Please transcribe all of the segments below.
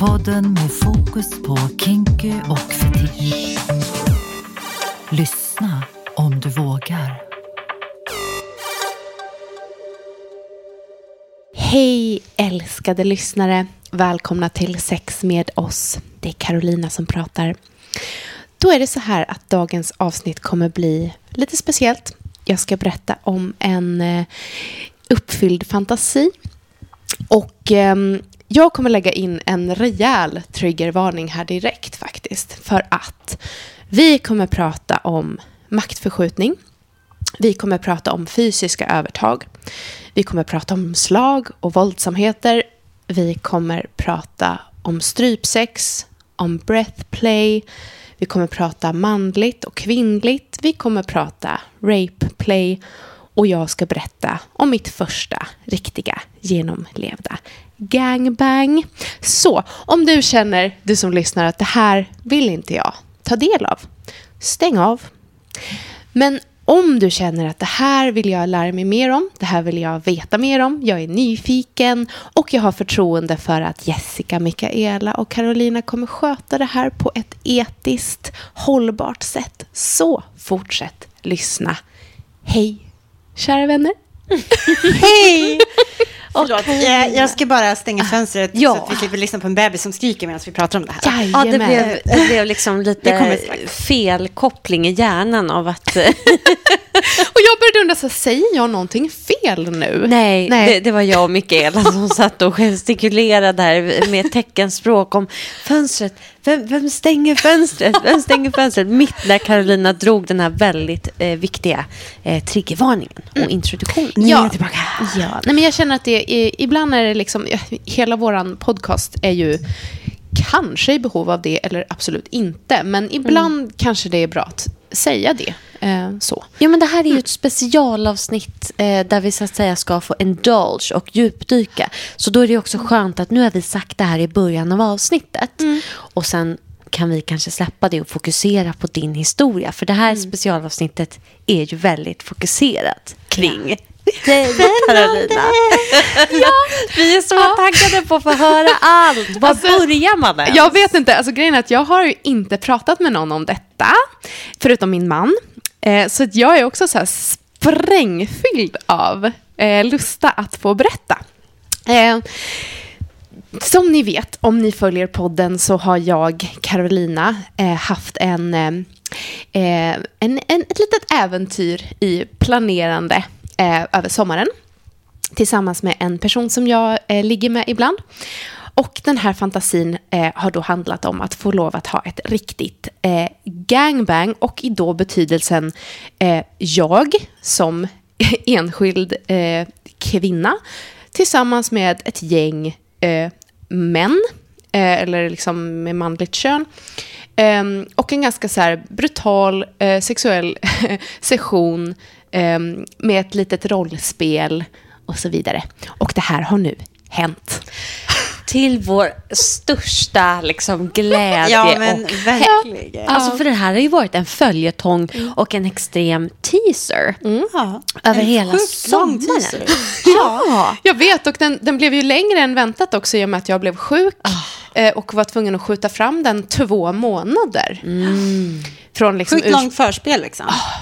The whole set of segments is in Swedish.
Podden med fokus på kinky och fetisch. Lyssna om du vågar. Hej älskade lyssnare! Välkomna till Sex med oss. Det är Carolina som pratar. Då är det så här att dagens avsnitt kommer bli lite speciellt. Jag ska berätta om en eh, uppfylld fantasi. Och eh, jag kommer lägga in en rejäl triggervarning här direkt faktiskt. För att vi kommer prata om maktförskjutning. Vi kommer prata om fysiska övertag. Vi kommer prata om slag och våldsamheter. Vi kommer prata om strypsex, om breathplay. Vi kommer prata manligt och kvinnligt. Vi kommer prata rapeplay. Och jag ska berätta om mitt första riktiga genomlevda gangbang. Så om du känner, du som lyssnar, att det här vill inte jag ta del av, stäng av. Men om du känner att det här vill jag lära mig mer om, det här vill jag veta mer om, jag är nyfiken och jag har förtroende för att Jessica, Mikaela och Carolina kommer sköta det här på ett etiskt hållbart sätt. Så fortsätt lyssna. Hej, kära vänner. Hej! Förlåt, jag, jag ska bara stänga fönstret ja. så att vi slipper lyssna på en bebis som skriker medan vi pratar om det här. Ja, det blev, det blev liksom lite fel koppling i hjärnan av att... och jag började undra, så, säger jag någonting fel nu? Nej, Nej. Det, det, var jag och Mikaela som satt och gestikulerade här med teckenspråk om fönstret. Vem, vem, stänger fönstret? Vem stänger fönstret? Mitt när Carolina drog den här väldigt eh, viktiga eh, triggervarningen och mm. introduktionen. Nu ja. Ja. Nej, men jag känner att det ibland är det liksom, hela vår podcast är ju kanske i behov av det eller absolut inte. Men ibland mm. kanske det är bra att säga det. Eh, så. Ja, men det här är ju ett specialavsnitt eh, där vi så att säga ska få indulge och djupdyka. Så då är det också skönt att nu har vi sagt det här i början av avsnittet. Mm. Och sen kan vi kanske släppa det och fokusera på din historia. För det här mm. specialavsnittet är ju väldigt fokuserat kring ja Carolina. ja. Vi är så ja. taggade på att få höra allt. Var alltså, börjar man ens? Jag vet inte. Alltså, grejen är att jag har ju inte pratat med någon om detta, förutom min man. Eh, så jag är också så här sprängfylld av eh, lusta att få berätta. Eh, som ni vet, om ni följer podden, så har jag, Carolina, eh, haft en, eh, eh, en, en, ett litet äventyr i planerande eh, över sommaren tillsammans med en person som jag eh, ligger med ibland. Och den här fantasin eh, har då handlat om att få lov att ha ett riktigt eh, gangbang och i då betydelsen eh, jag som enskild eh, kvinna tillsammans med ett gäng eh, män, eh, eller liksom med manligt kön. Um, och en ganska så brutal uh, sexuell session um, med ett litet rollspel och så vidare. Och det här har nu hänt. Till vår största liksom, glädje. Ja, men och verkligen. Alltså, för det här har ju varit en följetong mm. och en extrem teaser. Mm. Över en hela sommaren. ja. Jag vet, och den, den blev ju längre än väntat också i och med att jag blev sjuk. Oh. Och var tvungen att skjuta fram den två månader. Mm. Från liksom Sjukt långt förspel liksom. Oh.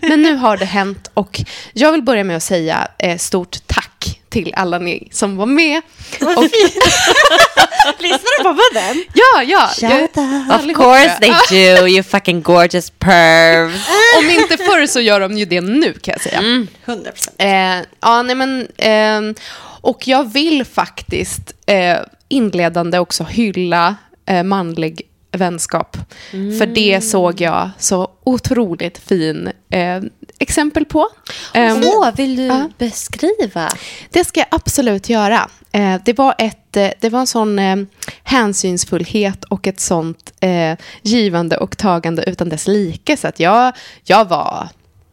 Men nu har det hänt och jag vill börja med att säga eh, stort tack till alla ni som var med. Och... Lyssnar du på podden? Ja, ja. Shout Of course they do, you fucking gorgeous pervs. Om inte förr så gör de ju det nu kan jag säga. Mm. 100%. Eh, ja, nej men... Eh, och jag vill faktiskt eh, inledande också hylla eh, manlig vänskap. Mm. För det såg jag så otroligt fin eh, exempel på. Oh, um, vill du uh, beskriva? Det ska jag absolut göra. Eh, det, var ett, eh, det var en sån eh, hänsynsfullhet och ett sånt eh, givande och tagande utan dess like. Så att jag, jag var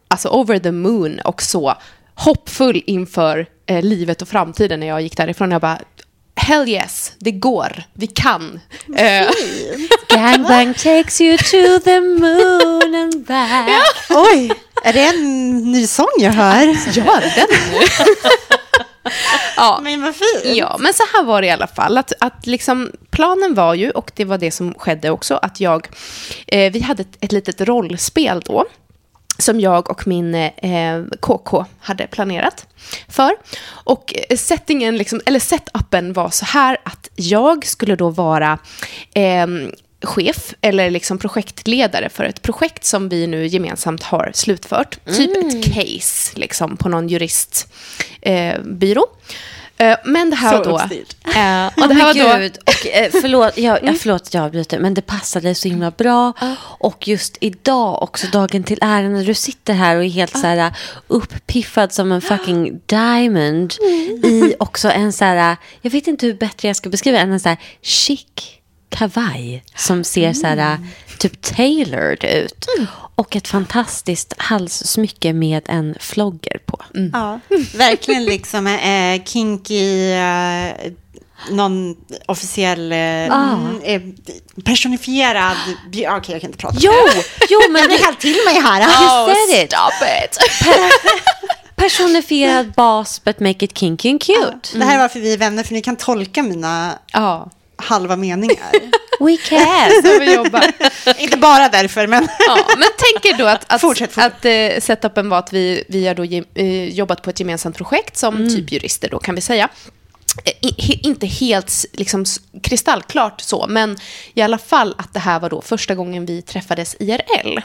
alltså over the moon och så hoppfull inför livet och framtiden när jag gick därifrån. Jag bara, hell yes, det går, vi kan. Uh. Gangbang takes you to the moon and back. Ja. Oj, är det en ny sång jag hör? Gör den nu. Ja. Men vad fint. Ja, men så här var det i alla fall. Att, att liksom, planen var ju, och det var det som skedde också, att jag... Eh, vi hade ett, ett litet rollspel då som jag och min eh, KK hade planerat för. Och settingen, liksom, eller setupen var så här att jag skulle då vara eh, chef eller liksom projektledare för ett projekt som vi nu gemensamt har slutfört. Typ ett case liksom, på någon juristbyrå. Eh, men det här Så var då... uppstyrt. Eh, och det här var då... Gud, och, eh, förlåt, jag, jag, förlåt att jag avbryter, men det passade så himla bra. Och just idag också, dagen till äran, när du sitter här och är helt så här uppiffad som en fucking diamond i också en så här, jag vet inte hur bättre jag ska beskriva än en så här chic kavaj som ser så här typ tailored ut. Och ett fantastiskt halssmycke med en flogger på. Ja, verkligen liksom eh, kinky, eh, någon officiell, eh, Ah. mm, eh, personifierad, okej jag kan inte prata. Jo, jo men det kallar till mig här. Oh, You said it. stop it! personifierad bas but make it kinky and cute. Det här är varför vi är vänner, för ni kan tolka mina ja, halva meningar. We can. så vi jobbar. inte bara därför, men... Ja, men tänk er då att, att, Fortsätt, fortsätt. att eh, setupen var att vi, vi har då ge, eh, jobbat på ett gemensamt projekt som Mm. typ jurister då kan vi säga. Eh, i- he, inte helt liksom, kristallklart så, men i alla fall att det här var då första gången vi träffades IRL.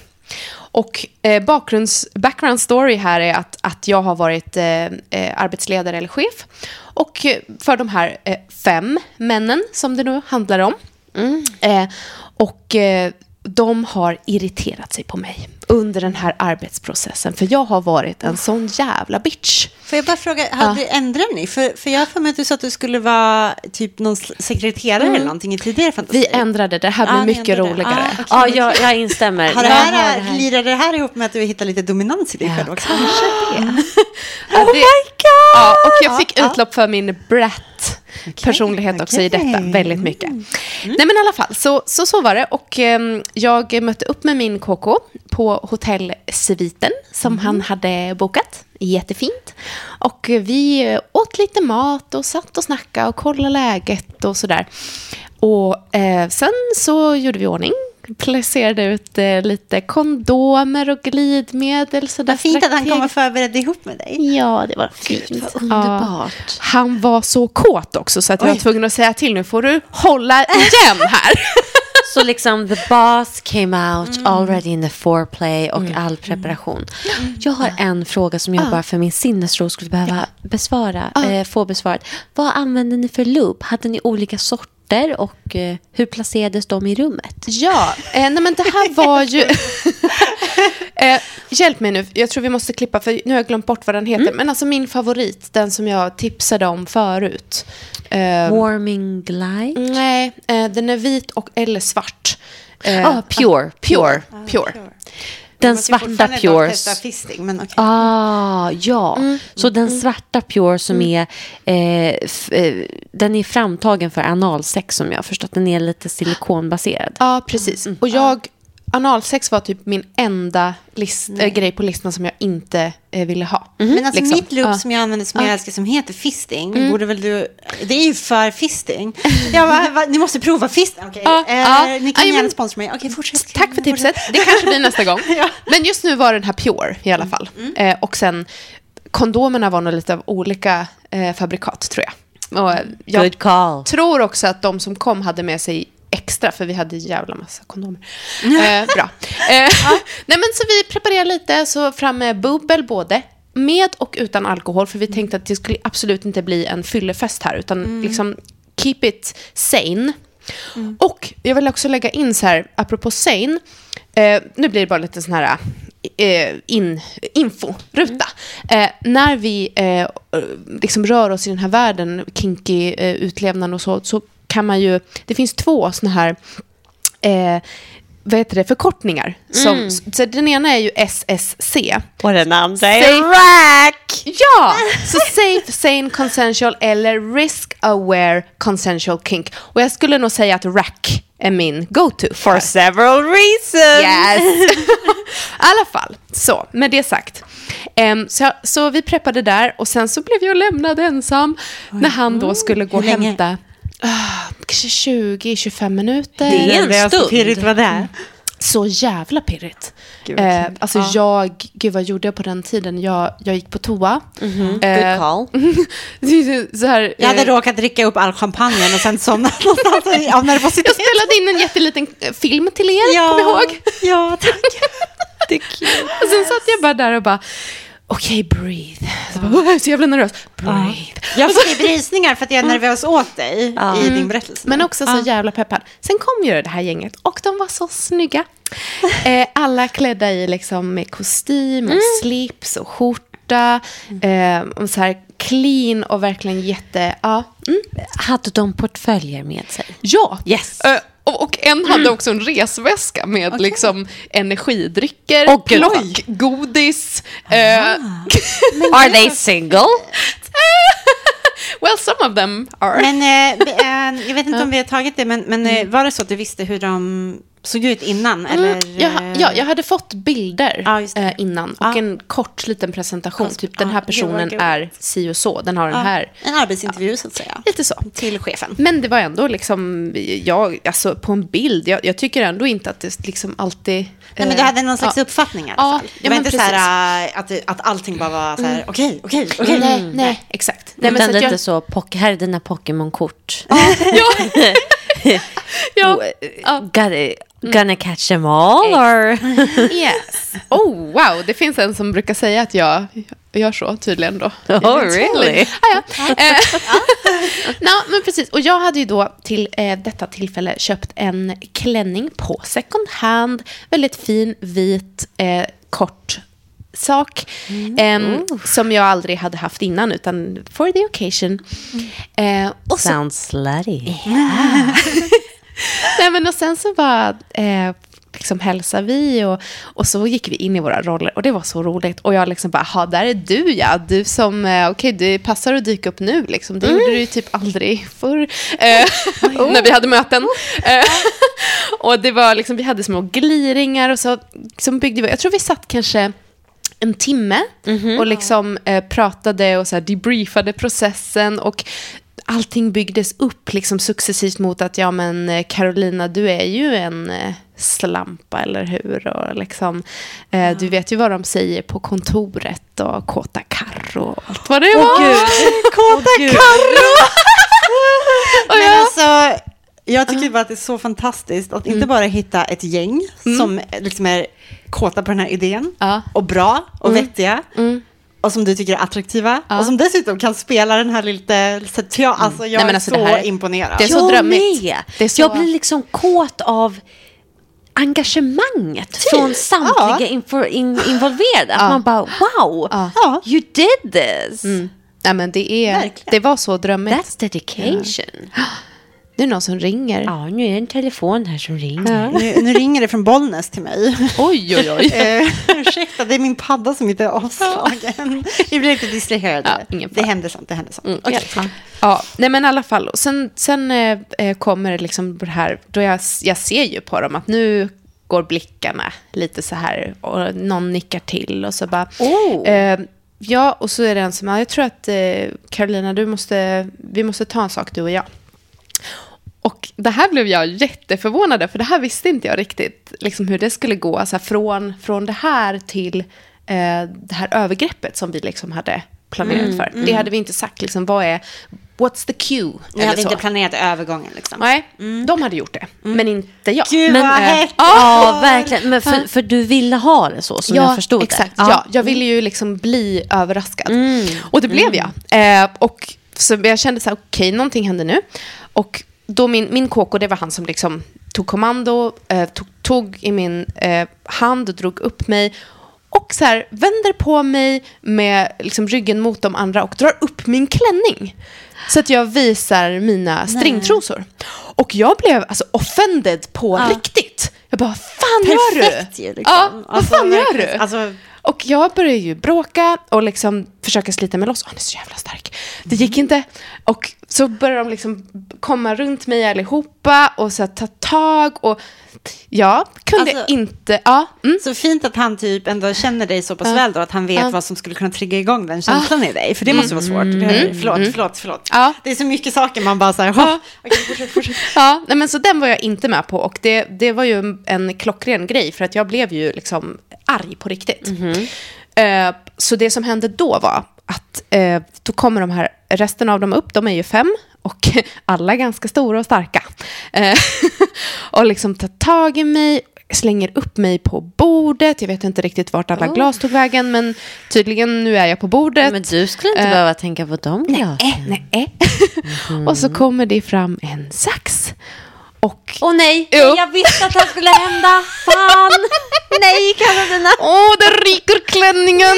Och eh, bakgrunds, background story här är att, att jag har varit eh, eh, arbetsledare eller chef. Och för de här eh, fem männen som det nu handlar om. Eh, och eh, de har irriterat sig på mig under den här arbetsprocessen. För jag har varit en sån jävla bitch. Får jag bara fråga, hade Ja. ändrade ni? För, för jag har för mig att du sa att du skulle vara typ någon sekreterare eller någonting i tidigare fantasi. Vi ändrade, det här blir Ja, ni mycket roligare. Ah, okej. Ja, jag, jag instämmer. Har det Jag här, det här. Lirar det här ihop med att du hittar lite dominans i dig själv också? Ja, Oh det- my god! Ja, och jag fick utlopp för min brat personlighet också i okej. detta väldigt mycket. Nej men i alla fall, så så, så var det. Och ehm, jag mötte upp med min KK på hotellsviten som han hade bokat. Jättefint. Och vi eh, åt lite mat och satt och snackade och kollade läget och sådär. Och eh, sen så gjorde vi i ordning. Placerade ut eh, lite kondomer och glidmedel. Så Vad fint att han kom och förberedde ihop med dig. Ja, det var fint. Vad underbart. Han var så kåt också så att jag var tvungen att säga till nu får du hålla igen här. Så liksom the boss came out already in the foreplay och all preparation. Jag har en fråga som jag bara för min sinnesro skulle behöva besvara, eh, få besvarad. Vad använde ni för loop? Hade ni olika sorter och eh, hur placerades de i rummet? ja, eh, nej men det här var ju... eh, hjälp mig nu, jag tror vi måste klippa för nu har jag glömt bort vad den heter. Men alltså min favorit, den som jag tipsade om förut. Eh, Warming glide? nej, eh, den är vit och eller svart. Eh, Ah, pure, pure. Pure. Den Man ska svarta fortfarande dock pure. testa fisting, men okej. Ah, ja. Så den svarta Pure som är, eh, eh, den är framtagen för analsex som jag har förstått. Den är lite silikonbaserad. Ja, precis. Och jag, analsex var typ min enda list, äh, grej på listan som jag inte eh, ville ha. Men alltså liksom. mitt loop Ja. som jag använder som jag älskar som heter fisting, borde väl du... Det är ju för fisting. Jag bara, va, ni måste prova fisting. Okej, Ja, eh, ja. ni kan Ja, gärna men- sponsra mig. Okej, fortsätt. Tack för tipset. Det kanske blir nästa gång. Men just nu var den här Pure i alla fall. Eh, och sen kondomerna var nog lite av olika eh, fabrikat tror jag. Och eh, jag Good call. tror också att de som kom hade med sig extra, för vi hade jävla massa kondomer. Eh, bra. Eh, nej, men så vi preparerade lite, så fram med bubbel både med och utan alkohol, för vi tänkte att det skulle absolut inte bli en fyllefest här, utan liksom keep it sane. Och jag vill också lägga in så här, apropå sane, eh, nu blir det bara lite sån här eh, in, inforuta. Eh, när vi eh, liksom rör oss i den här världen, kinky eh, utlevnad och så, så kan man ju, det finns två såna här eh, vad heter det, förkortningar. Som, så den ena är ju SSC. Och den andra Safe- rack! Ja! Så safe, sane, consensual eller risk aware consensual kink. Och jag skulle nog säga att rack är min go-to. For several reasons. Yes! I alla fall, så med det sagt. Em, så, så vi preppade där och sen så blev jag lämnad ensam när han då skulle gå och hämta kanske 20-25 minuter. Det är en Det var så stund. pirrigt var det. Så jävla pirrigt. Gud, eh, alltså Ja. jag, gud vad gjorde jag på den tiden? Jag, jag gick på toa. Good Eh, call. så här, Jag hade eh, råkat dricka upp all champagnen och sen somnat någonstans av nervositet. jag spelade in en jätteliten eh, film till er, ja, kom ihåg? Ja, tack. Det är kul. Och sen satt jag bara där och bara, okej, breathe. Så bara, "Åh, jag är så jävla nervös. Breathe. Jag fick rysningar för att jag är nervös åt dig i din berättelse. Men också så jävla peppad. Sen kom ju det här gänget och de var så snygga. Eh, alla klädda i liksom med kostym och slips och skjorta. Eh, och så här clean och verkligen jätte... Ja. Mm. Hade de portföljer med sig? ja. Yes. Eh, och, och en hade också en resväska med liksom energidrycker, gud. plock, godis. Eh, Are they single? well, some of them are. Men eh, be- eh, jag vet inte om vi har tagit det, men, men eh, var det så att du visste hur de såg ut innan? Eller, Mm, jag, ja, jag hade fått bilder det. eh, innan och Ja. en kort liten presentation. Typ den här personen gulligt. är si och så, den har den här. En arbetsintervju så att säga. Lite så. Till chefen. Men det var ändå liksom, jag, alltså på en bild, jag, jag tycker ändå inte att det liksom alltid... Nej, men eh, du hade någon slags uppfattning i alla Ja, fall. Det var men inte så här äh, att, att allting bara var så här, okej, okej, okej. Nej, nej, exakt. Nej, men Utan så att lite jag, så, här är dina Pokémon-kort. ja, ja, Gotta, gonna catch them all or? yes. Oh, wow, det finns en som brukar säga att jag gör så tydligen då. Oh, really? Ah, ja. Eh, no, men precis. Och jag hade ju då till eh, detta tillfälle köpt en klänning på second hand. Väldigt fin, vit, eh, kort sak. em, Som jag aldrig hade haft innan, utan for the occasion. Eh, och så Sounds slutty. Nej, men och sen så bara eh, liksom hälsade vi och, och så gick vi in i våra roller och det var så roligt. Och jag liksom bara, "Ha, där är du ja, du som, eh, okej, det passar att dyka upp nu liksom. Det gjorde du ju typ aldrig förr, eh, när vi hade möten. Eh, och det var liksom, vi hade små gliringar och så som byggde vi, jag tror vi satt kanske en timme och liksom eh, pratade och så här debriefade processen och allting byggdes upp liksom successivt mot att ja men eh, Carolina du är ju en eh, slampa eller hur och liksom eh, du vet ju vad de säger på kontoret och kåta Karro och allt vad det var. Kåta Carro! Och Men jag- alltså, jag tycker bara att det är så fantastiskt att inte bara hitta ett gäng som liksom är kåta på den här idén Ja. och bra och vettiga. Mm. Och som du tycker är attraktiva. Ja. Och som dessutom kan spela den här lite... Så att jag, alltså, jag Nej, är alltså, så det här- imponerad. det är så jag drömmigt. med. Det är så- Jag blir liksom kåt av engagemanget från samtliga Ja. info, in, involverade. Att Ja. man bara, wow, Ja. you did this. Nej men det är, Verkligen. det var så drömmigt. That's dedication. Det är någon som ringer. Ja, nu är det en telefon här som ringer. Nu, nu ringer det från Bollnäs till mig. Oj oj oj. Eh, ursäkta, det är min padda som inte är avslagen. Vi blir lite distraherade. Ja, det händer sånt. Det händer sånt. Mm, Okej. ja. Ja, nej men i alla fall. Sen, sen eh, eh, kommer det liksom det här, då jag, jag ser ju på dem att nu går blickarna lite så här och någon nickar till och så bara... Oh. Eh, ja, och så är det en som, ja, jag tror att eh, Carolina, du måste, vi måste ta en sak du och jag. Och det här blev jag jätteförvånad över, för det här visste inte jag riktigt liksom hur det skulle gå. Alltså från, från det här till eh, det här övergreppet som vi liksom hade planerat för. Det hade vi inte sagt, liksom, vad är, what's the cue? Ni eller hade så. inte planerat övergången liksom. Nej, de hade gjort det, men inte jag. Gud Men, vad hett! Ja, verkligen. Men för, för du ville ha det så, som jag förstod exakt. det. Ja. jag ville ju liksom bli överraskad. Mm. Och det blev jag. Eh, och så jag kände så här, okej, någonting händer nu. Och då min, min KK, det var han som liksom tog kommando, eh, tog, tog i min eh, hand och drog upp mig. Och så här, vänder på mig med liksom ryggen mot de andra och drar upp min klänning. Så att jag visar mina stringtrosor. Och jag blev alltså offended på riktigt. Jag bara, vad fan gör du? Perfekt ju, liksom. Ja, vad Alltså, fan gör du? Alltså, Och jag började ju bråka och liksom försöka slita mig loss. Han är så jävla stark. Det gick inte. Och så börjar de liksom komma runt mig allihopa och så ta tag och jag kunde Alltså- inte, ja. Mm. Så fint att han typ ändå känner dig så pass Ja. väl då, att han vet Ja. vad som skulle kunna trigga igång den känslan i dig. För det måste vara svårt. Det, förlåt, förlåt, förlåt. Ja. Det är så mycket saker man bara så här, Ja. fortsätt, fortsätt. Ja, nej, men så den var jag inte med på och det, det var ju en klockren grej för att jag blev ju liksom arg på riktigt. Eh, så det som hände då var att eh, då kommer de här, resten av dem upp, de är ju fem och alla är ganska stora och starka. Eh, och liksom tar tag i mig, slänger upp mig på bordet. Jag vet inte riktigt vart alla glas tog vägen men tydligen nu är jag på bordet. Men du skulle inte Eh, behöva tänka på dem glasen. Nej, nej. och så kommer det fram en sax. Och Åh nej, Jo. jag visste att det här skulle hända. Fan! nej, Karolina. Åh, det ryker klänningen!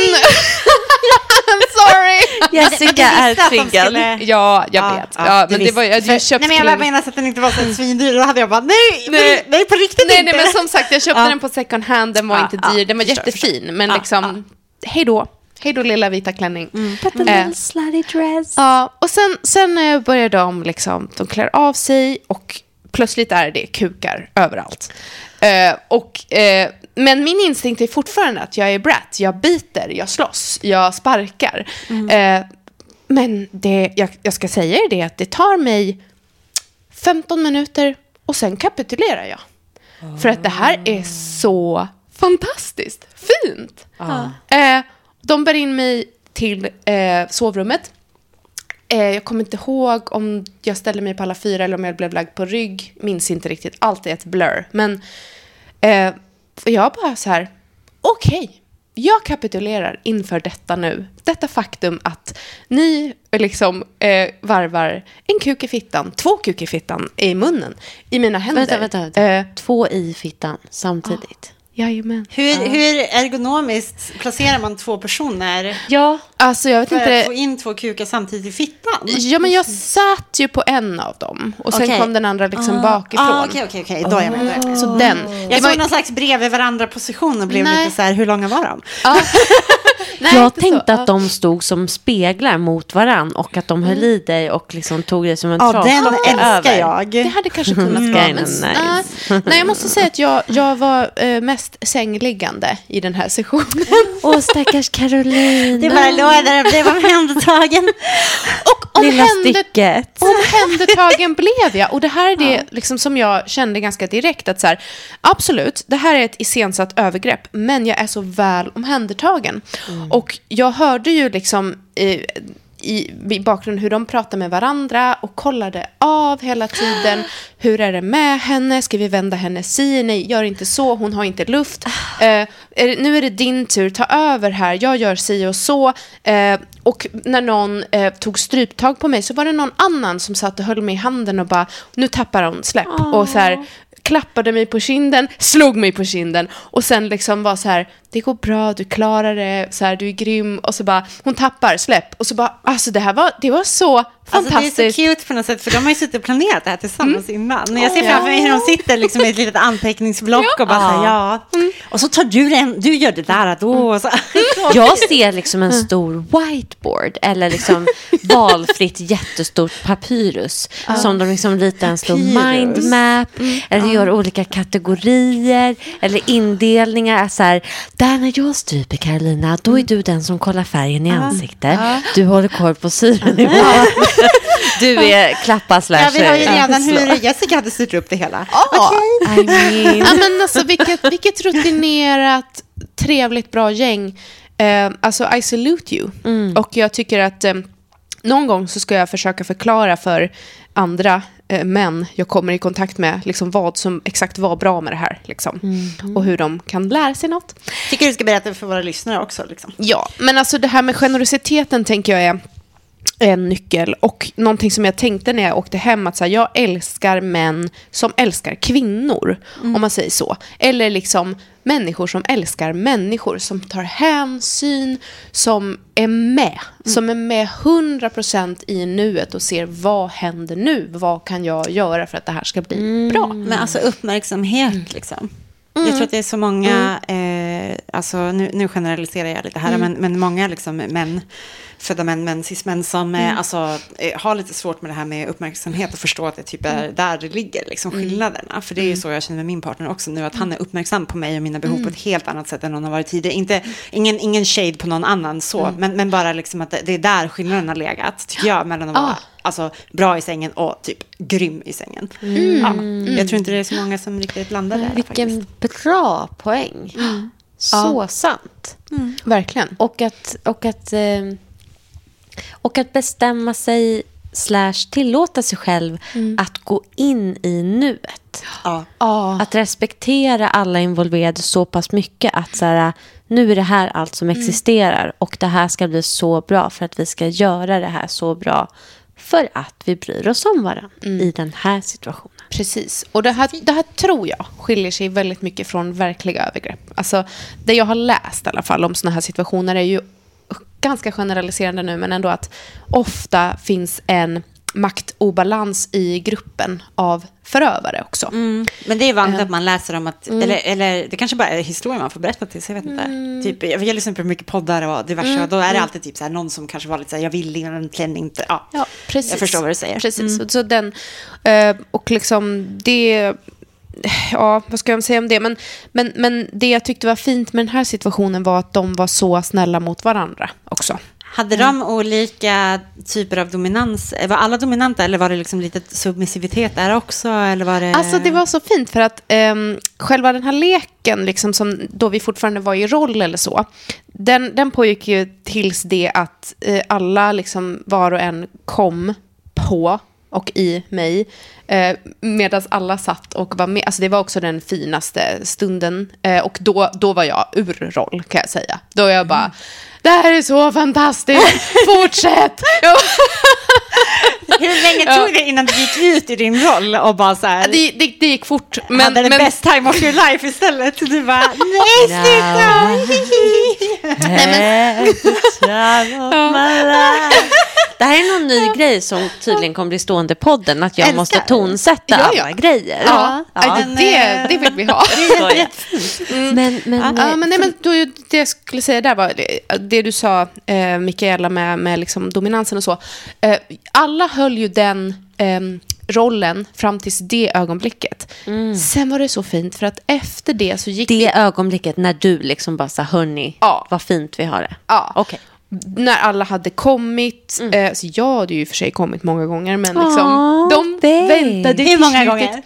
I'm sorry! Jessica är visste att de triggad. skulle- Ja, jag vet. Ja, du men det var, jag hade ju För- köpt Nej, men jag menar så att den inte var så svindyr. Då hade jag bara, nej, Nej. nej, på riktigt Nej, inte. nej, men som sagt, jag köpte Ja. den på second hand. Den var Ja, inte ja, dyr. Den var förstår, jättefin. förstår. Men Ja, liksom, hej då. Hej då, lilla vita klänning. But a Eh, little slutty dress. Ja, och sen, sen eh, börjar de liksom, de klär av sig och plötsligt är det kukar överallt. Eh, och, eh, men min instinkt är fortfarande att jag är brat, jag biter, jag slåss, jag sparkar. Eh, men det, jag, jag ska säga er det att det tar mig 15 minuter och sen kapitulerar jag. För att det här är så fantastiskt fint. Eh, de bär in mig till eh, sovrummet. Eh, jag kommer inte ihåg om jag ställde mig på alla fyra eller om jag blev lagd på rygg. Minns inte riktigt. Allt är ett blur. Men eh, jag bara så här, okej. jag kapitulerar inför detta nu. Detta faktum att ni liksom eh, varvar en kuk i fittan, två kuk i fittan i munnen, i mina händer. Vänta, vänta, vänta. Eh, Två i fittan samtidigt. Jajamän. Hur, hur ergonomiskt placerar man två personer Ja. Alltså jag vet för inte. att få in två kukar samtidigt i fittan? Ja, men jag satt ju på en av dem och sen Okej. kom den andra liksom bakifrån. Ah, Okej, okej, okej, då är jag med. då är. Så den. Jag såg någon slags bredvid varandra-position och blev Nej. lite så här, hur långa var de? ja. Nej, jag så. tänkte Ja. att de stod som speglar mot varann och att de höll i dig och liksom tog dig som en Ja, den trasdocka älskar över. jag. Det hade kanske kunnat vara. Skyline Men, nice. nej, nej, jag måste säga att jag, jag var eh, mest sängliggande i den här sessionen. Åh, stackars Caroline. Det bara låg där och blev omhändertagen. Lilla omhänder- sticket. Omhändertagen blev jag. Och det här är det liksom som jag kände ganska direkt. att så här, Absolut, det här är ett iscensatt övergrepp. Men jag är så väl omhändertagen. Och jag hörde ju liksom i, i, i bakgrunden hur de pratade med varandra och kollade av hela tiden. Hur är det med henne? Ska vi vända henne si? Nej, gör inte så. Hon har inte luft. Eh, är, det- nu är det din tur. Ta över här. Jag gör si och så. Eh, och när någon eh, tog stryptag på mig så var det någon annan som satt och höll mig i handen och bara, nu tappar hon släpp. Och så här, klappade mig på kinden, slog mig på kinden och sen liksom var så här, det går bra, du klarar det, så här, du är grym. Och så bara, hon tappar, släpp. Och så bara, alltså det här var, det var så Alltså, fantastiskt. det är så cute på något sätt, för de har ju suttit och planerat det här tillsammans innan. Jag ser Ja. framför mig hur de sitter liksom i ett litet anteckningsblock och bara så här, ja. Och så tar du den, du gör det där då. Och så. Jag ser liksom en stor whiteboard eller liksom valfritt jättestort papyrus som de liksom ritar en stor mindmap eller gör olika kategorier eller indelningar. Så här, där när jag stryper Carolina, då är du den som kollar färgen i ansiktet. Du håller koll på syrenivån. du är klappa slash Ja, vi har ju redan hur Jessica hade styrt upp det hela. Ja. I mean, Ja, men alltså, vilket, vilket rutinerat, trevligt, bra gäng. Eh, alltså, I salute you. Och jag tycker att eh, någon gång så ska jag försöka förklara för andra män jag kommer i kontakt med liksom vad som exakt var bra med det här. Liksom. Och hur de kan lära sig något. Tycker du ska berätta för våra lyssnare också. Liksom. Ja, men alltså det här med generositeten tänker jag är en nyckel. Och någonting som jag tänkte när jag åkte hem, att så här, jag älskar män som älskar kvinnor, om man säger så. Eller liksom människor som älskar människor, som tar hänsyn, som är med. Som är med 100% i nuet och ser vad händer nu? Vad kan jag göra för att det här ska bli bra? Men alltså uppmärksamhet liksom. Jag tror att det är så många eh, eh, alltså nu, nu generaliserar jag lite här, Mm. men, men många liksom män, födda män, män, cis-män som Mm. eh, alltså, eh, har lite svårt med det här med uppmärksamhet och förstå att det typ Mm. är där det ligger, liksom skillnaderna. För det är ju så jag känner med min partner också nu, att han är uppmärksam på mig och mina behov på ett helt annat sätt än någon har varit tidigare. Inte, ingen, ingen shade på någon annan så, men, men bara liksom att det, det är där skillnaden har legat, tycker jag, mellan att vara Ah. Alltså, bra i sängen och typ grym i sängen. Ja, jag tror inte det är så många som riktigt landar där Vilken faktiskt. bra poäng. Så sant. Verkligen. Och att, och, att, eh, och att bestämma sig slash tillåta sig själv att gå in i nuet. Ja. Ja. Att respektera alla involverade så pass mycket att så här, nu är det här allt som existerar och det här ska bli så bra för att vi ska göra det här så bra för att vi bryr oss om varandra i den här situationen. Precis. Och det här, det här tror jag skiljer sig väldigt mycket från verkliga övergrepp. Alltså, det jag har läst i alla fall om sådana här situationer är ju ganska generaliserande nu, men ändå att ofta finns en maktobalans i gruppen av förövare också. Mm. Men det är vanligt att man läser om att, eller, eller det kanske bara är historier man får berätta till sig, jag vet inte. Typ, jag, jag lyssnar på mycket poddar och diverse, och då är det alltid typ så här, någon som kanske var lite så här, jag vill egentligen inte, ja. Ja, precis. Jag förstår vad du säger. Precis. Så den, eh, och liksom det... Ja, vad ska jag säga om det? Men, men, men det jag tyckte var fint med den här situationen var att de var så snälla mot varandra också. Hade de olika typer av dominans? Var alla dominanta eller var det liksom lite submissivitet där också? Eller var det... Alltså det var så fint för att ehm, själva den här leken, liksom, som då vi fortfarande var i roll eller så, den, den pågick ju tills det att eh, alla, liksom, var och en, kom på och i mig. Eh, Medan alla satt och var med. Alltså det var också den finaste stunden. Eh, och då, då var jag ur roll kan jag säga. Då var jag bara, det här är så fantastiskt, fortsätt! Hur länge tog det innan du gick ut i din roll och bara så här... det, det, det gick fort. Men, hade the men, best time of your life istället. Du bara, nej sluta! Det här är någon ny grej som tydligen kommer bli stående i podden, att jag Älskar. måste tonsätta Ja, ja. alla grejer. Ja, Ja, det, det, det vill vi ha. Men, men, Ja, men, nej, men då, det jag skulle säga där var det, det du sa, eh, Mikaela, med, med liksom dominansen och så. Eh, alla höll ju den eh, rollen fram tills det ögonblicket. Sen var det så fint, för att efter det så gick det ögonblicket när du liksom bara sa, hörni, Ja. vad fint vi har det. Ja. Okej. När alla hade kommit, eh, så jag hade ju för sig kommit många gånger, men liksom, Åh, de babe. väntade Hur många till gånger? slutet.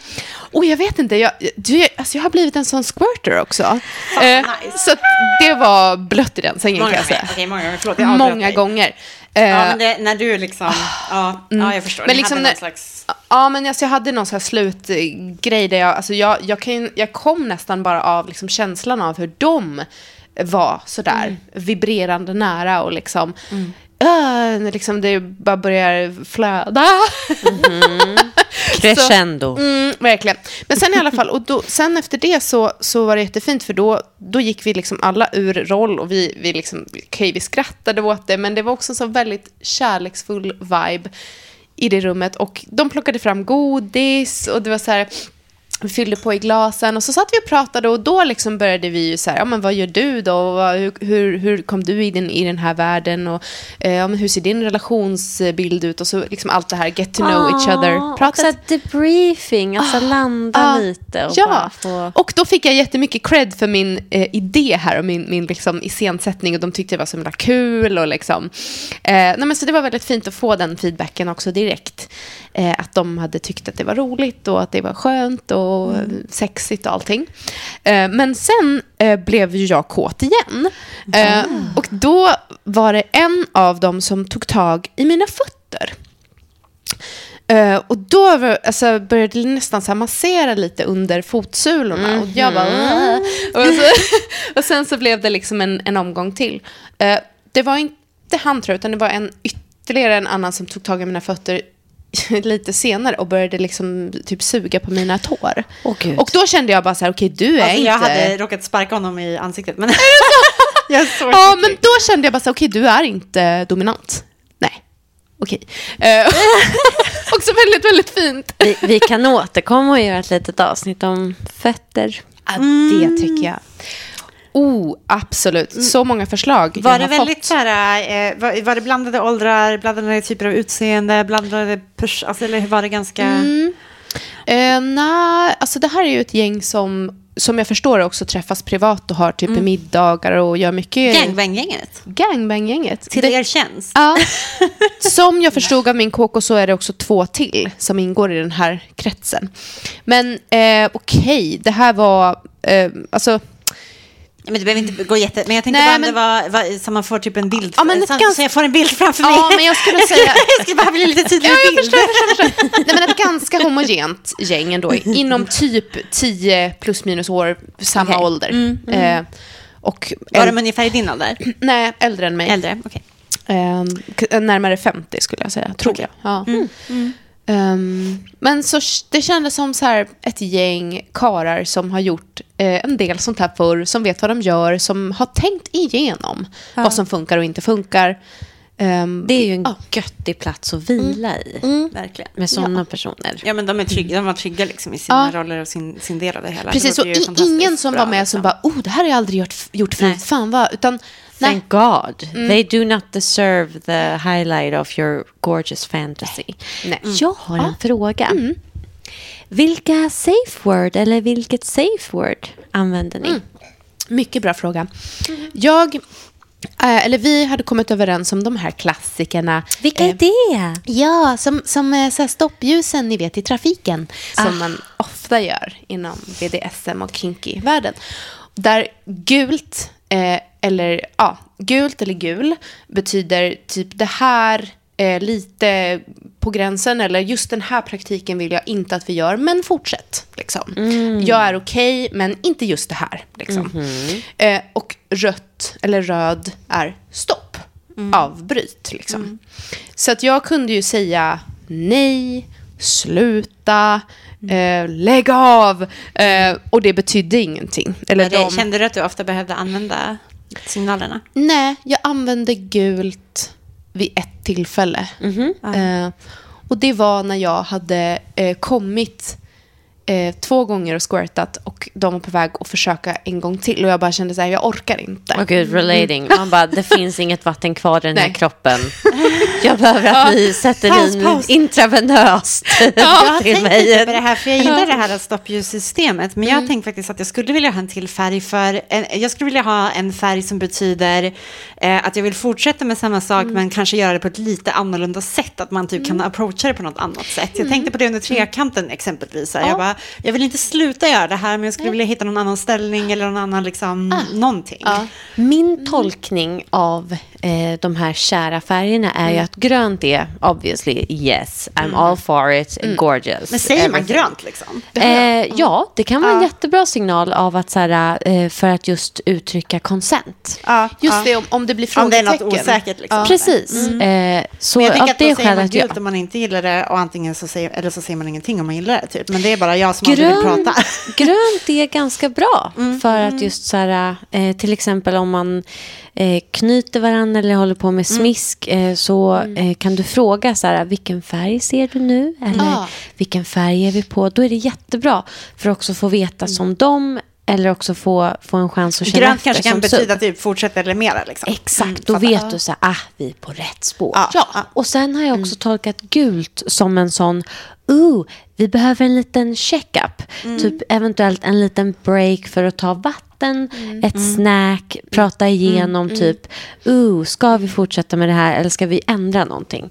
Och jag vet inte, jag, du, alltså jag har blivit en sån squirter också. Eh, nice. Så det var blött i den sängen Många kan jag säga. Okej, många gånger. Förlåt, jag Många gånger. Eh, Ja, men det, när du liksom... Ja, ja jag förstår. Men liksom hade när- slags... Ja, men alltså jag hade någon här slutgrej där jag, alltså jag, jag, kan, jag kom nästan bara av liksom känslan av hur de var sådär vibrerande nära och liksom, äh, liksom det bara börjar flöda. Crescendo. Mm, verkligen. Men sen i alla fall, och då, sen efter det så, så var det jättefint för då, då gick vi liksom alla ur roll och vi, vi, liksom, okej, vi skrattade åt det men det var också en så väldigt kärleksfull vibe i det rummet och de plockade fram godis och det var så här vi fyllde på i glasen och så satt vi och pratade och då liksom började vi ju så här, ja men vad gör du då? Och hur, hur, hur kom du i den, i den här världen? Och eh, hur ser din relationsbild ut? Och så liksom allt det här, get to know each other. Och så debriefing, alltså landa Ah, lite och ja, få... och då fick jag jättemycket cred för min eh, idé här och min, min liksom, iscensättning och de tyckte det var så himla kul och liksom. Eh, nej, men så det var väldigt fint att få den feedbacken också direkt. Eh, att de hade tyckt att det var roligt och att det var skönt och sexigt och allting. Eh, men sen eh, blev ju jag kåt igen. Eh, och då var det en av dem som tog tag i mina fötter. Eh, och då alltså, började det nästan så här massera lite under fotsulorna. Och jag bara... "Åh." och, så, och sen så blev det liksom en, en omgång till. Eh, det var inte han tror jag, utan det var en, ytterligare en annan som tog tag i mina fötter lite senare och började liksom typ suga på mina tår. Gud. och då kände jag bara så här, okej du är Alltså, inte... jag hade råkat sparka honom i ansiktet. Men jag Ja, men då kände jag bara så här, okej du är inte dominant. Nej, okej. Eh, också väldigt, väldigt fint. Vi, vi kan återkomma och göra ett litet avsnitt om fötter. Ja, det tycker jag. Oh, absolut. Så många förslag Var jag det har väldigt fått. så här, eh, var, var det blandade åldrar, blandade typer av utseende, blandade pers- alltså, eller var det ganska... Mm. Eh, Nej, alltså det här är ju ett gäng som, som jag förstår också träffas privat och har typ middagar och gör mycket... Gangbang-gänget? Gangbang-gänget. Till Det- er tjänst? Ja. Som jag förstod av min KK så är det också två till som ingår i den här kretsen. Men eh, okej, det här var... Eh, alltså, men det behöver inte gå jätte... Men jag tänkte Nej, bara men- det var, var, så man får typ en bild. Ja, men så, ganska- så jag får en bild framför mig. Ja, men jag skulle säga- jag ska bara bli lite tydligare Ja, bild. förstår, förstår, förstår. Nej, men ett ganska homogent gäng ändå. Inom typ 10 plus minus år, samma Okej. ålder. Eh, och Var de ungefär i din ålder? Nej, äldre än mig. Äldre? Okej. Eh, närmare 50 skulle jag säga, tror Okej. jag. Ja. Ehm, men så, det kändes som så här ett gäng karar som har gjort eh, en del sånt här förr, som vet vad de gör, som har tänkt igenom vad som funkar och inte funkar. Ehm, Det är ju en ja. göttig plats att vila i. Verkligen. Med sådana personer. Ja, men de är trygga, de var trygga liksom i sina Ja. roller och sin, sin del av det hela. Precis, det och ingen som bra, var med liksom. som bara, oh, det här har jag aldrig gjort, gjort förut, Nej. fan vad, utan, nej. Thank God. They do not deserve the highlight of your gorgeous fantasy. Nej. Jag har en fråga. Vilka safe word eller vilket safe word använder ni? Mycket bra fråga. Jag, eh, eller vi hade kommit överens om de här klassikerna. Vilka Eh, är det? Ja, som, som eh, så stoppljusen ni vet i trafiken. Som Ah. man ofta gör inom BDSM och kinky-världen. Där gult, eh, eller, ja, gult eller gul betyder typ det här eh, lite på gränsen eller just den här praktiken vill jag inte att vi gör, men fortsätt. Liksom. Jag är okej, men inte just det här. Liksom. Eh, och rött eller röd är stopp, avbryt. Liksom. Så att jag kunde ju säga nej, sluta, eh, lägg av. Eh, och det betydde ingenting. Eller Men det, de... Kände du att du ofta behövde använda signalerna? Nej, jag använde gult vid ett tillfälle. Eh, och det var när jag hade eh, kommit eh, två gånger och squirtat och de var på väg att försöka en gång till. Och jag bara kände så här, jag orkar inte. Åh gud, relating. Man bara, det finns inget vatten kvar i den här Nej. kroppen. Jag behöver att ni sätter Paus, in paus. intravenöst Jag till mig. lite på det här, för jag gillar det här stoppljussystemet. Men jag tänkte faktiskt att jag skulle vilja ha en till färg för, en, jag skulle vilja ha en färg som betyder eh, att jag vill fortsätta med samma sak, men kanske göra det på ett lite annorlunda sätt. Att man typ kan approacha det på något annat sätt. Jag tänkte på det under trekanten exempelvis. Jag, bara, jag vill inte sluta göra det här, men jag skulle vilja hitta någon annan ställning eller någon annan, liksom, någonting. Ja. Min tolkning av eh, de här kära färgerna är ju att grönt är obviously yes, I'm all for it, gorgeous. Men säger man everything. grönt liksom? Eh, ja, det kan vara en jättebra signal av att så här, eh, för att just uttrycka consent. Ja, Just det, om, om det blir Om det är frågetecken. något osäkert liksom. Precis. Eh, så Men jag av tänker att det då säger man gult om man inte gillar det och antingen så säger, eller så säger man ingenting om man gillar det. Typ. Men det är bara jag som aldrig vill Grön, prata. grönt är ganska bra Mm. för att just så här, eh, till exempel om man eh, knyter varandra eller håller på Mm. med smisk eh, så eh, kan du fråga så här, vilken färg ser du nu? Eller vilken färg är vi på? Då är det jättebra för att också få veta som dem eller också få, få en chans att känna Grönt efter kanske kan betyda typ fortsätta eller mera. Liksom. Exakt, Mm, då vet du så här, ah, vi är på rätt spår. Ja, Ja, ja. och sen har jag också tolkat gult som en sån, ooh, vi behöver en liten checkup. Typ eventuellt en liten break för att ta vatten, ett snack, prata igenom typ, ooh, ska vi fortsätta med det här eller ska vi ändra någonting?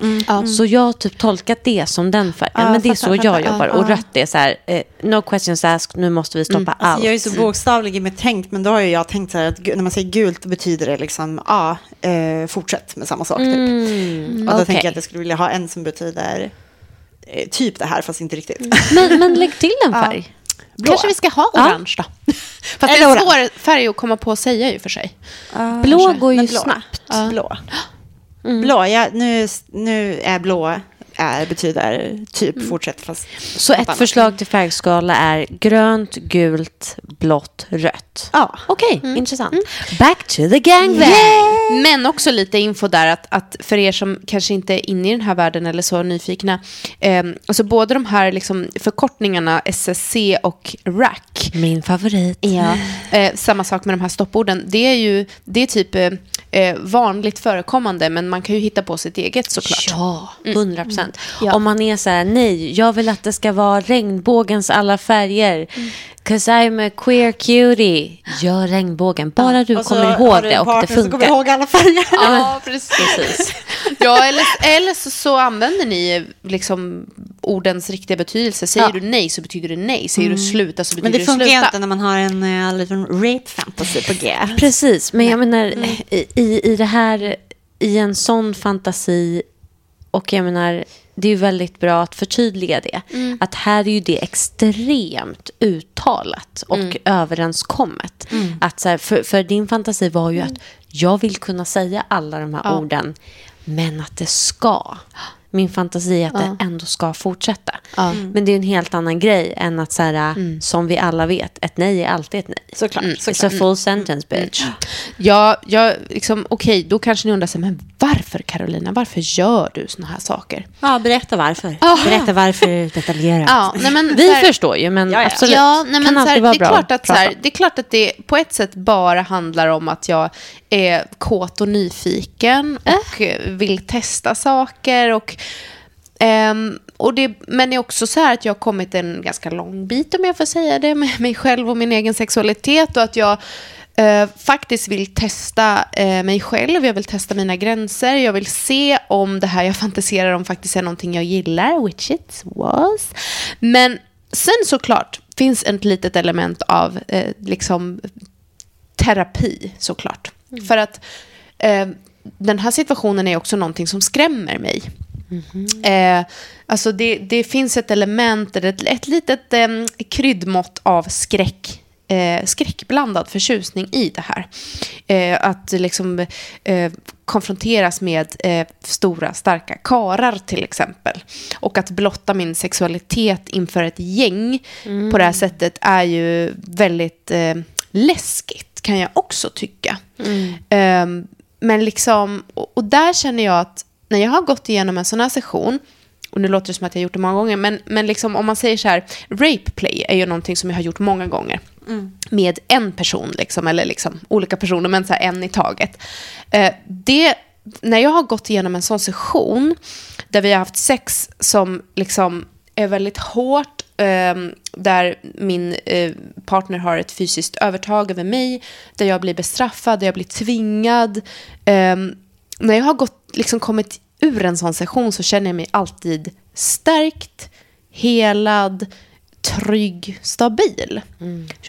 Så jag har typ tolkat det som den färgen, Ja, men det är fattar, så jag fattar. jobbar. Och rött är så här, eh, no questions asked, nu måste vi stoppa allt. Alltså, jag är så bokstavlig i mitt tänk, men då har jag tänkt så här att när man säger gult betyder det liksom, ja, eh, fortsätt med samma sak. Typ. Mm, Och då okej. tänker jag att jag skulle vilja ha en som betyder eh, typ det här, fast inte riktigt. men, men lägg till en färg. Kanske vi ska ha Ja. orange då? Fast det är en svår färg att komma på att säga ju för sig. Blå går ju blå. snabbt. Blå. Blå, ja, nu, nu är blå är, betyder typ fortsätt fast Så ett annat. förslag till färgskala är grönt, gult, blått, rött. Ja. Okej, intressant. Back to the gangbang. Men också lite info där att, att för er som kanske inte är inne i den här världen eller så nyfikna. Eh, alltså både de här liksom förkortningarna SSC och RAC. Min favorit. Ja. Eh, samma sak med de här stopporden. Det är ju det är typ eh, eh, vanligt förekommande men man kan ju hitta på sitt eget såklart. Ja, hundra procent. Ja. Om man är så här, nej, jag vill att det ska vara regnbågens alla färger. Cause I'm a queer cutie. Gör regnbågen. Bara du Och så kommer ihåg du det och det partner som kommer funkar. ihåg alla färger. Ja, precis. ja, eller, eller så, så använder ni liksom ordens riktiga betydelse. Säger Ja. du nej så betyder det nej. Säger du sluta så betyder Men det funkar sluta. inte när man har en uh, liten rape fantasy på G. Precis, men jag menar i, i, i det här, i en sån fantasi och jag menar, det är väldigt bra att förtydliga det. Att här är ju det extremt uttalat och överenskommet. Att så här, för, för din fantasi var ju att jag vill kunna säga alla de här Ja. orden, men att det ska. Min fantasi är att det ändå ska fortsätta. Ja. Men det är en helt annan grej än att, så här, som vi alla vet, ett nej är alltid ett nej. Såklart. It's a full sentence, bitch. Ja, jag, liksom, okej, då kanske ni undrar sig, men varför Carolina, varför gör du såna här saker? Ja, berätta varför. Aha. Berätta varför detaljerat. Ja, nej, men, Vi här- förstår ju, men Ja, ja. absolut. Ja, nej, men kan alltid här, vara det, är bra klart att, så här, det är klart att det på ett sätt bara handlar om att jag är kåt och nyfiken och eh, vill testa saker. Och, ehm, och det, men det är också så här att jag har kommit en ganska lång bit, om jag får säga det, med mig själv och min egen sexualitet. Och att jag eh, faktiskt vill testa eh, mig själv, jag vill testa mina gränser, jag vill se om det här jag fantiserar om faktiskt är någonting jag gillar, which it was. Men sen såklart finns ett litet element av eh, liksom terapi såklart. För att den här situationen är också någonting som skrämmer mig. Eh, alltså det, det finns ett element, eller ett, ett litet eh, kryddmått av skräck. Eh, skräckblandad förtjusning i det här. Eh, att liksom eh, konfronteras med eh, stora starka karar till exempel. Och att blotta min sexualitet inför ett gäng på det här sättet är ju väldigt läskigt kan jag också tycka. Eh, men liksom, och, och där känner jag att när jag har gått igenom en sån här session, och nu låter det som att jag har gjort det många gånger, men, men liksom, om man säger så här, rape play är ju någonting som jag har gjort många gånger. Med en person, liksom, eller liksom, olika personer, men så en i taget. Eh, det, när jag har gått igenom en sån session, där vi har haft sex som liksom är väldigt hårt, eh, där min eh, partner har ett fysiskt övertag över mig, där jag blir bestraffad, där jag blir tvingad. När jag har gått, liksom kommit ur en sån session så känner jag mig alltid stärkt, helad, trygg, stabil.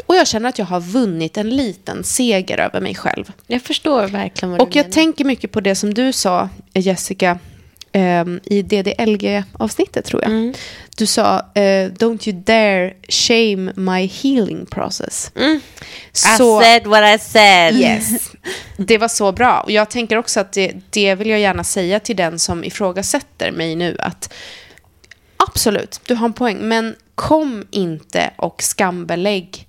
Och jag känner att jag har vunnit en liten seger över mig själv. Jag förstår verkligen vad Och du jag menar. tänker mycket på det som du sa, Jessica, i DDLG-avsnittet tror jag. Mm. Du sa, eh, don't you dare shame my healing process. I said what I said. Yes. Det var så bra. Och jag tänker också att det, det vill jag gärna säga till den som ifrågasätter mig nu. Att absolut, du har en poäng. Men kom inte och skambelägg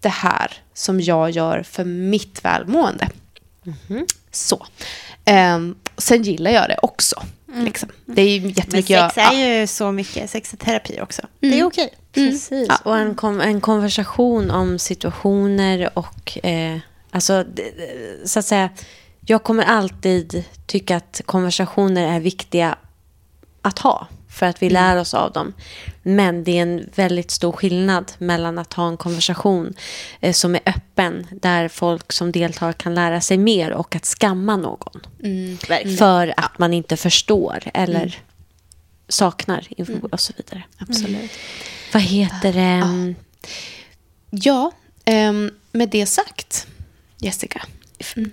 det här som jag gör för mitt välmående. Så. Ehm, sen gillar jag det också. Liksom. Det är ju Men jättemycket sex jag... är ju så mycket, sex är terapi också. Det är okej. Precis. Och en, kom, en konversation om situationer och... Eh, alltså, så att säga, jag kommer alltid tycka att konversationer är viktiga att ha för att vi lär oss av dem. Men det är en väldigt stor skillnad mellan att ha en konversation eh, som är öppen där folk som deltar kan lära sig mer och att skamma någon. För att man inte förstår eller saknar info och så vidare. Absolut. Vad heter det? Ja, ehm, med det sagt, Jessica.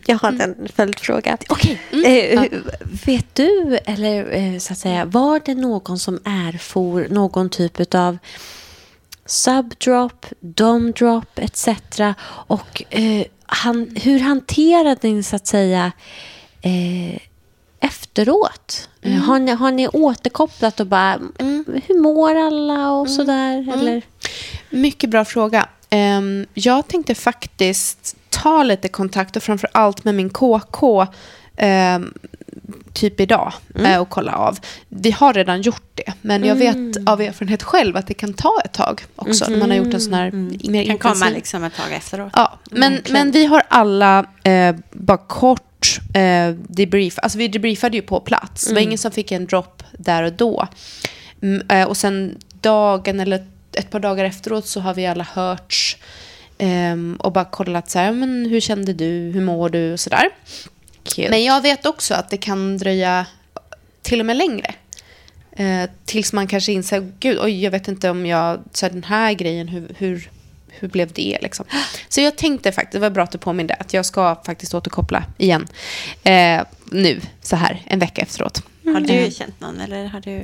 Jag har en följdfråga. Okej. Eh, Vet du, eller eh, så att säga, var det någon som erfor någon typ av subdrop, domdrop etc. Och eh, han, hur hanterade ni så att säga eh, efteråt? Eh, Mm. Har, ni, har ni återkopplat och bara, hur mår alla och sådär? Mm. Eller? Mycket bra fråga. Ehm, jag tänkte faktiskt ta lite kontakt och framför allt med min KK ehm, typ idag Mm. eh, och kolla av. Vi har redan gjort det, men jag Mm. vet av erfarenhet själv att det kan ta ett tag också när man har gjort en sån här mer kan komma intensiv- liksom ett tag efteråt. Ja, men, Verkligen. men vi har alla eh, bara kort eh, debrief. Alltså vi debriefade ju på plats. Det var ingen som fick en drop där och då. Mm, eh, och sen dagen eller ett par dagar efteråt så har vi alla hörts ehm, och bara kollat så här, men hur kände du, hur mår du och sådär. Men jag vet också att det kan dröja till och med längre. Eh, tills man kanske inser, gud, oj, jag vet inte om jag, så här, den här grejen, hur, hur, hur blev det liksom? Så jag tänkte faktiskt, det var bra att du påminde, att jag ska faktiskt återkoppla igen. Eh, nu, så här, en vecka efteråt. Har du Mm. känt någon eller har du?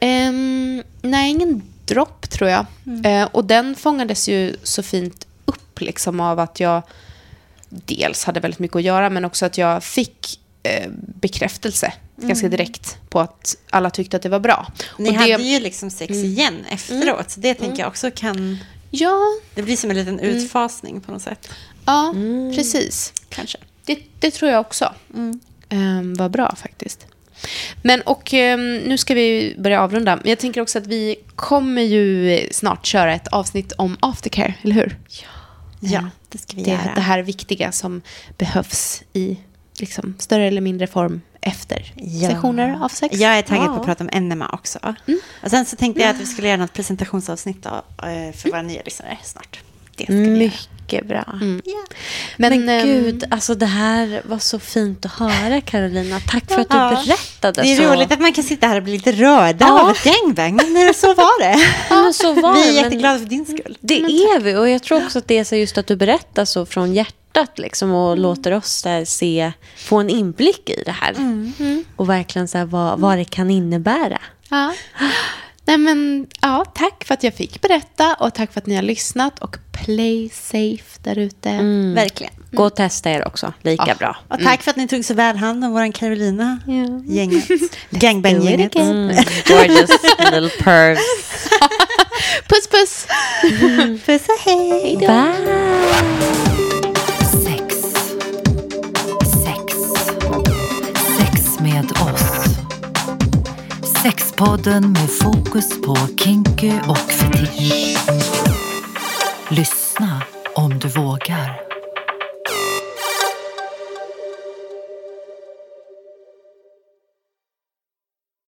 Ehm, nej, ingen dropp tror jag. Eh, och den fångades ju så fint upp liksom av att jag dels hade väldigt mycket att göra men också att jag fick eh, bekräftelse ganska direkt på att alla tyckte att det var bra. Ni och hade det, ju liksom sex igen efteråt, så det tänker jag också kan... Ja, Det blir som en liten utfasning på något sätt, ja precis. kanske. Det, det tror jag också. Ehm, var bra faktiskt. Men och ehm, nu ska vi börja avrunda. Jag tänker också att vi kommer ju snart köra ett avsnitt om aftercare, eller hur? Ja, det ska vi det, göra. det här viktiga som behövs i liksom, större eller mindre form efter Ja. sessioner av sex. Jag är taggad Ja. på att prata om enema också. Och sen så tänkte jag att vi skulle göra något presentationsavsnitt då, eh, för våra nya lyssnare snart. Det ska göra. Mycket bra. Ja. Men, ehm, gud, alltså det här var så fint att höra Carolina. Tack för att du Ja. berättade Det är så. roligt att man kan sitta här och bli lite rörda Ja. av ett gangbang, men så var det. Ja, men så var vi är men jätteglada för din skull. Det är vi och jag tror också att det är så just att du berättar så från hjärtat liksom och låter oss där se, få en inblick i det här. Och verkligen så här vad, vad det kan innebära. Ja. Nej, men, ja, tack för att jag fick berätta och tack för att ni har lyssnat och play safe där ute. Verkligen. Gå och testa er också, lika Ja. bra. Och tack för att ni tog så väl hand om vår Carolina. Ja. Gänget. Gangbang-gänget. Mm, gorgeous little pervs. Puss puss! Puss och hej. Bye! Podden med fokus på kinky och fetisch. Lyssna om du vågar.